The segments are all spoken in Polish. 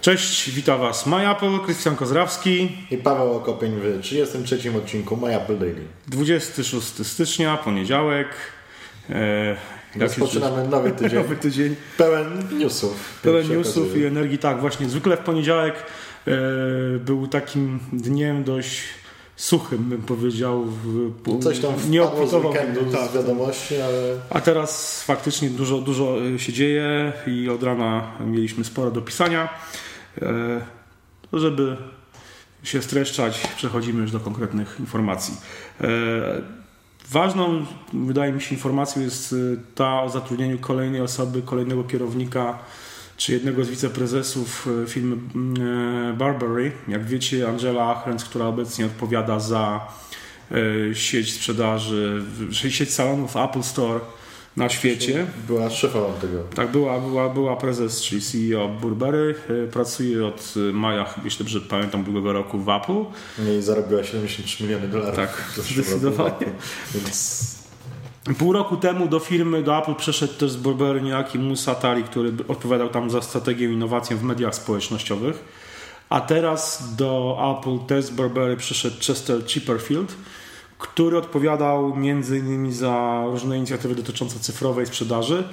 Cześć, witam Was MyApple, Krystian Kozrawski. I Paweł Okopień w 33 odcinku MyApple Daily. 26 stycznia, poniedziałek. E, Rozpoczynamy nowy tydzień. nowy tydzień. Pełen newsów. Pełen newsów okazuje. i energii. Tak, właśnie zwykle w poniedziałek e, był takim dniem dość suchym, bym powiedział. W, Coś tam nie z weekendu tak, z wiadomości, ale... A teraz faktycznie dużo, dużo się dzieje i od rana mieliśmy sporo do pisania. E, żeby się streszczać, przechodzimy już do konkretnych informacji. E, ważną, wydaje mi się, informacją jest e, ta o zatrudnieniu kolejnej osoby, kolejnego kierownika czy jednego z wiceprezesów firmy Burberry. Jak wiecie, Angela Achrens, która obecnie odpowiada za sieć sprzedaży, sieć salonów Apple Store, na świecie. Była szefową tego. Tak, była, była, była prezes, czyli CEO Burberry. E, pracuje od maja, jeśli dobrze pamiętam, ubiegłego roku w Apple. I zarobiła 73 miliony dolarów. Tak, zdecydowanie. Więc... Pół roku temu do firmy, do Apple przeszedł też z Burberry niejaki Musa Tali, który odpowiadał tam za strategię innowację w mediach społecznościowych. A teraz do Apple też z Burberry przyszedł Chester Chipperfield, który odpowiadał między innymi za różne inicjatywy dotyczące cyfrowej sprzedaży.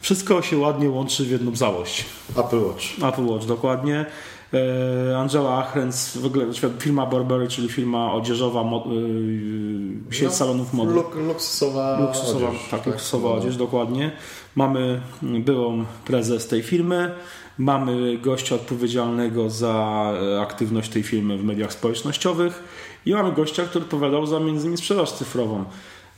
Wszystko się ładnie łączy w jedną całość. Apple Watch. Apple Watch, dokładnie. E, Angela Achrens, w ogóle firma Burberry, czyli firma odzieżowa, e, sieć no, salonów mody. Luk, luksusowa, luksusowa odzież. Tak, tak, luksusowa no. odzież, dokładnie. Mamy byłą prezes tej firmy, mamy gościa odpowiedzialnego za e, aktywność tej firmy w mediach społecznościowych i mamy gościa, który odpowiadał za między innymi sprzedaż cyfrową.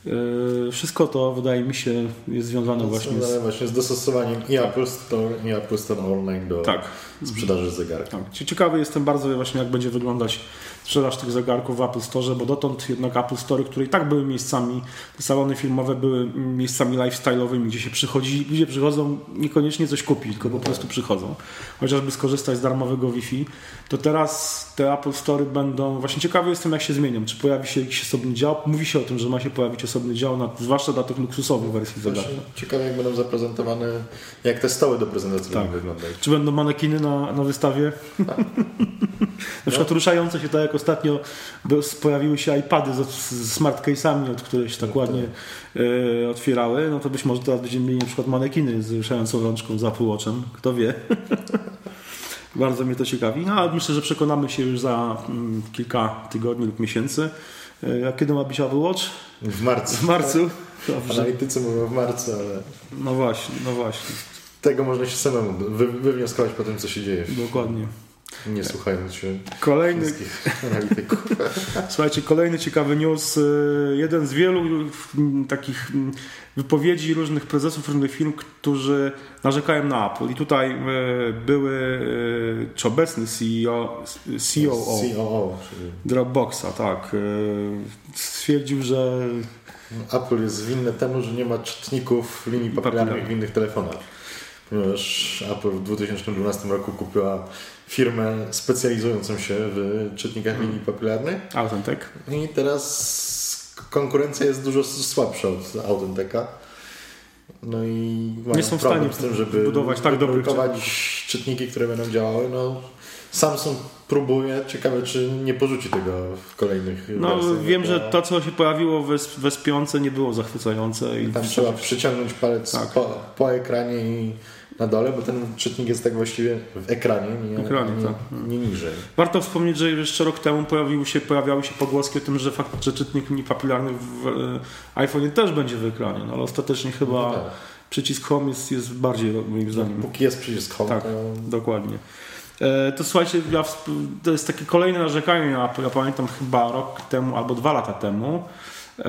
Yy, wszystko to wydaje mi się jest związane właśnie z... właśnie z dostosowaniem i Apple Store, i Apple Store Online do tak. sprzedaży zegarków. Tak. Ciekawy jestem bardzo właśnie jak będzie wyglądać sprzedaż tych zegarków w Apple Store, bo dotąd jednak Apple Store, które i tak były miejscami, salony filmowe były miejscami lifestyle'owymi, gdzie się przychodzi, ludzie przychodzą niekoniecznie coś kupić, tylko po prostu przychodzą. Chociażby skorzystać z darmowego Wi-Fi, to teraz te Apple Store będą, właśnie ciekawy jestem jak się zmienią, czy pojawi się jakiś osobny dział, mówi się o tym, że ma się pojawić osobny dział, na, zwłaszcza dla tych luksusowych wersji zegarka. Ciekawe jak będą zaprezentowane, jak te stoły do prezentacji tak. będą wyglądać. Czy będą manekiny na, na wystawie? Tak. na przykład no. ruszające się tak jak ostatnio pojawiły się iPady z, z smart case'ami, od których się tak no, ładnie tak. E, otwierały, no to być może teraz będziemy mieli na przykład manekiny z ruszającą rączką za Watchem, kto wie. Bardzo mnie to ciekawi. No, ale myślę, że przekonamy się już za mm, kilka tygodni lub miesięcy. E, a kiedy ma być Apple Watch? W marcu. W marcu. Dobrze. Analitycy mówią w marcu, ale... No właśnie, no właśnie. Tego można się samemu wy, wywnioskować po tym, co się dzieje. Dokładnie. Nie słuchając się kolejny... analityków. Słuchajcie, kolejny ciekawy news. E, jeden z wielu takich wypowiedzi różnych prezesów różnych firm, którzy narzekają na Apple. I tutaj e, były, e, czy obecny CEO, COO, COO Dropboxa, tak, stwierdził, że Apple jest winne temu, że nie ma czytników linii papilarnych w innych telefonach. Ponieważ Apple w 2012 roku kupiła firmę specjalizującą się w czytnikach hmm. linii papilarnych. Authentic. I teraz konkurencja jest dużo słabsza od Authenteka. No i nie są w stanie z tym, żeby budować tak dobrych czytniki, które będą działały. No, Samsung próbuje, ciekawe czy nie porzuci tego w kolejnych No wersjach, wiem, że to co się pojawiło we, we spiące nie było zachwycające. I tam trzeba przyciągnąć palec tak. po, po ekranie i na dole, bo ten czytnik jest tak właściwie w ekranie, nie, ekranie, nie, tak. nie, niżej. Warto wspomnieć, że jeszcze rok temu pojawiły się, pojawiały się pogłoski o tym, że fakt, że czytnik linii papilarnych w e, iPhone też będzie w ekranie, no ale ostatecznie chyba no tak. przycisk Home jest, jest bardziej moim zdaniem. No, póki jest przycisk Home. Tak, to... dokładnie. E, to słuchajcie, ja, to jest takie kolejne narzekanie na Apple. Ja pamiętam chyba rok temu albo dwa lata temu. E,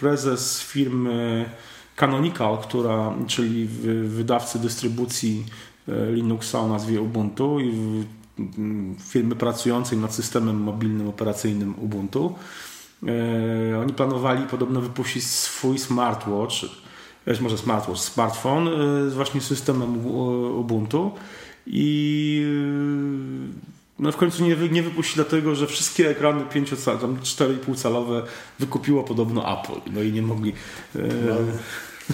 prezes firmy Canonical, która, czyli wydawcy dystrybucji e, Linuxa o nazwie Ubuntu i firmy pracującej nad systemem mobilnym operacyjnym Ubuntu. E, oni planowali podobno wypuścić swój smartwatch, e, może smartwatch, smartfon z właśnie systemem Ubuntu i no w końcu nie, nie wypuści dlatego, że wszystkie ekrany 4,5 calowe wykupiło podobno Apple. No i nie mogli. No,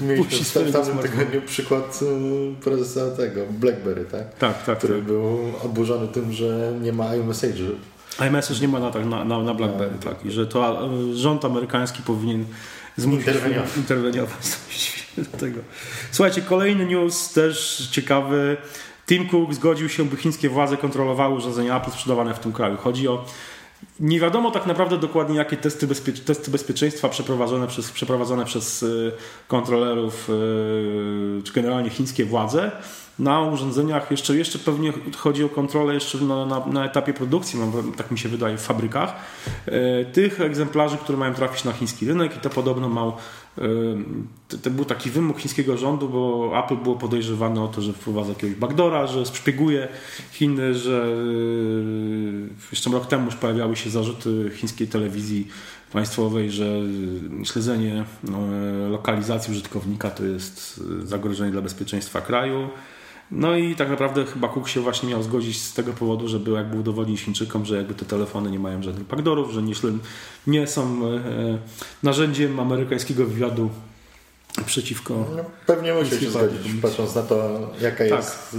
Mieliśmy w tamtym tygodniu przykład y, prezesa tego, BlackBerry, tak? Tak, tak. Który tak. był oburzony tym, że nie ma iMessage. iMessage nie ma na, tak, na, na, na BlackBerry, tak. tak. I że to y, rząd amerykański powinien zmusić interweniować, interweniować do tego. Słuchajcie, kolejny news też ciekawy. Tim Cook zgodził się, by chińskie władze kontrolowały urządzenia Apple sprzedawane w tym kraju. Chodzi o nie wiadomo tak naprawdę dokładnie, jakie testy, bezpie testy bezpieczeństwa przeprowadzone przez, przeprowadzone przez y, kontrolerów, y, czy generalnie chińskie władze na urządzeniach. Jeszcze, jeszcze pewnie chodzi o kontrolę jeszcze na, na, na etapie produkcji, tak mi się wydaje, w fabrykach. Y, tych egzemplarzy, które mają trafić na chiński rynek i to podobno ma to, był taki wymóg chińskiego rządu, bo Apple było podejrzewane o to, że wprowadza jakiegoś backdora, że szpieguje Chiny, że jeszcze rok temu już pojawiały się zarzuty chińskiej telewizji państwowej, że śledzenie no, lokalizacji użytkownika to jest zagrożenie dla bezpieczeństwa kraju. No i tak naprawdę chyba Cook się właśnie miał zgodzić z tego powodu, żeby jakby udowodnić Chińczykom, że jakby te telefony nie mają żadnych backdoorów, że nie, nie są e, narzędziem amerykańskiego wywiadu przeciwko. No, pewnie musi się zgodzić, patrząc na to, jaka tak. jest y,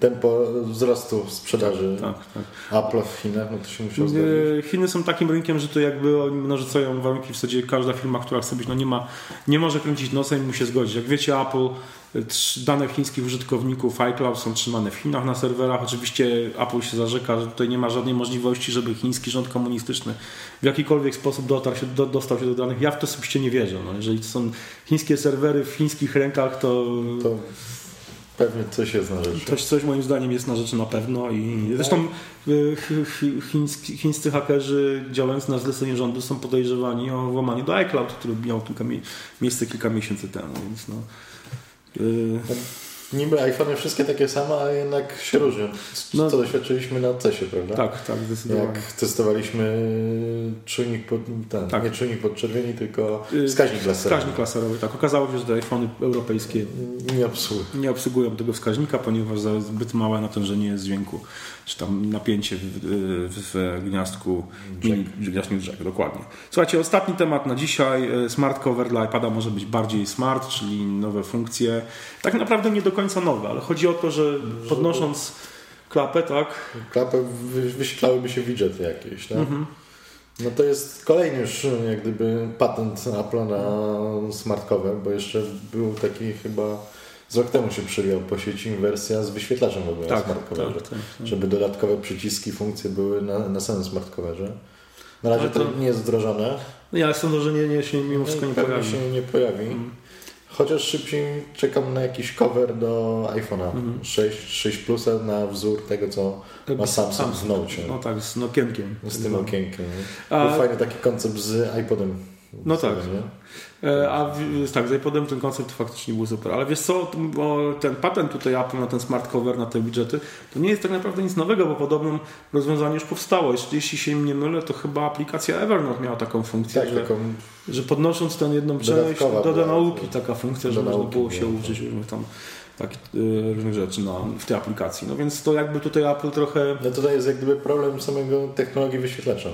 tempo wzrostu sprzedaży tak, tak. Apple w Chinach, no to się musi zgodzić. Chiny są takim rynkiem, że to jakby oni narzucają warunki w zasadzie każda firma, która chce być, no nie ma, nie może kręcić nosem i musi się zgodzić. Jak wiecie, Apple Dane chińskich użytkowników iCloud są trzymane w Chinach na serwerach. Oczywiście Apple się zarzeka, że tutaj nie ma żadnej możliwości, żeby chiński rząd komunistyczny w jakikolwiek sposób dotarł się, do, dostał się do danych. Ja w to osobiście nie wierzę. No, jeżeli to są chińskie serwery w chińskich rękach, to... to... Pewnie coś jest na rzeczy. Coś, coś moim zdaniem jest na rzeczy na pewno i zresztą y, chiński, chińscy hakerzy działając na zlecenie rządu są podejrzewani o włamanie do iCloud, który miał kilka, miejsce kilka miesięcy temu, więc no, Yy, niby iPhone wszystkie takie same, a jednak się różnią. No, co doświadczyliśmy na CESie, prawda? Tak, tak, zdecydowanie. Jak testowaliśmy czujnik pod, ten, tak. nie czujnik podczerwieni, tylko yy, wskaźnik laserowy. Wskaźnik laserowy, tak. Okazało się, że te iPhony europejskie nie obsługują. nie obsługują tego wskaźnika, ponieważ za zbyt małe natężenie jest dźwięku, czy tam napięcie w, w, w gniazdku, gniazdku Jack, dokładnie. Słuchajcie, ostatni temat na dzisiaj. Smart cover dla iPada może być bardziej smart, czyli nowe funkcje. Tak naprawdę nie do końca nowe, ale chodzi o to, że podnosząc klapę, tak? Klapę wyświetlałyby się widgety jakieś, tak? Mhm. No to jest kolejny już jak gdyby patent Apple na smart cover, bo jeszcze był taki chyba z rok temu się przewijał po sieci wersja z wyświetlaczem w ogóle tak, na smart coverze, tak, tak, tak, żeby dodatkowe przyciski, funkcje były na, na samym smart coverze. Na razie to, to, nie jest wdrożone. No ja sądzę, że nie, nie się mimo wszystko nie pojawi. się nie pojawi. Mm. Chociaż szybciej czekam na jakiś cover do iPhone'a mm. 6, 6 Plusa na wzór tego, co ma Samsung, Samsung w Note. No tak, z okienkiem. Z tym okienkiem. A... Był fajny taki koncept z iPodem. No tak. E, a tak, z iPodem ten koncept faktycznie był super. Ale wiesz co, ten patent tutaj Apple na ten smart cover, na te widgety, to nie jest tak naprawdę nic nowego, bo podobnym rozwiązanie już powstało. Jeśli się nie mylę, to chyba aplikacja Evernote miała taką funkcję, tak, że, taką że podnosząc tę jedną część do, do nauki taka funkcja, że można było się uczyć różnych tam tak, różnych rzeczy na, w tej aplikacji. No więc to jakby tutaj Apple trochę... No tutaj jest jak gdyby problem samego technologii wyświetlacza.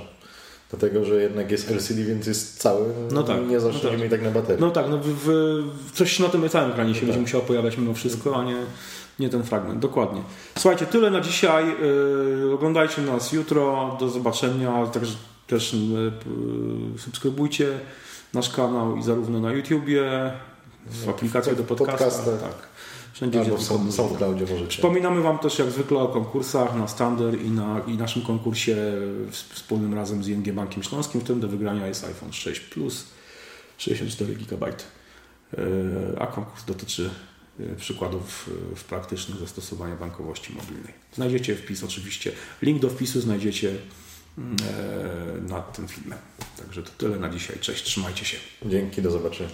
Dlatego, że jednak jest LCD, więc jest cały, no tak, nie zaczniemy no tak. tak na baterii. No tak, no w, w, coś na tym całym ekranie się no będzie tak. musiało pojawiać mimo wszystko, a nie, nie ten fragment. Dokładnie. Słuchajcie, tyle na dzisiaj. Yy, oglądajcie nas jutro. Do zobaczenia. Także też yy, subskrybujcie nasz kanał i zarówno na YouTubie, w aplikacjach do podcasta. Tak. Wszędzie, Albo gdzie są, są w cloudzie możecie. Przypominamy Wam też jak zwykle o konkursach na Standard i, na, i naszym konkursie wspólnym razem z ING Bankiem Śląskim. W tym do wygrania jest iPhone 6 Plus 64 GB. A konkurs dotyczy e, przykładów e, w praktycznych zastosowaniach bankowości mobilnej. Znajdziecie wpis oczywiście, link do wpisu znajdziecie mm, e, nad tym filmem. Także to tyle na dzisiaj. Cześć, trzymajcie się. Dzięki, do zobaczenia.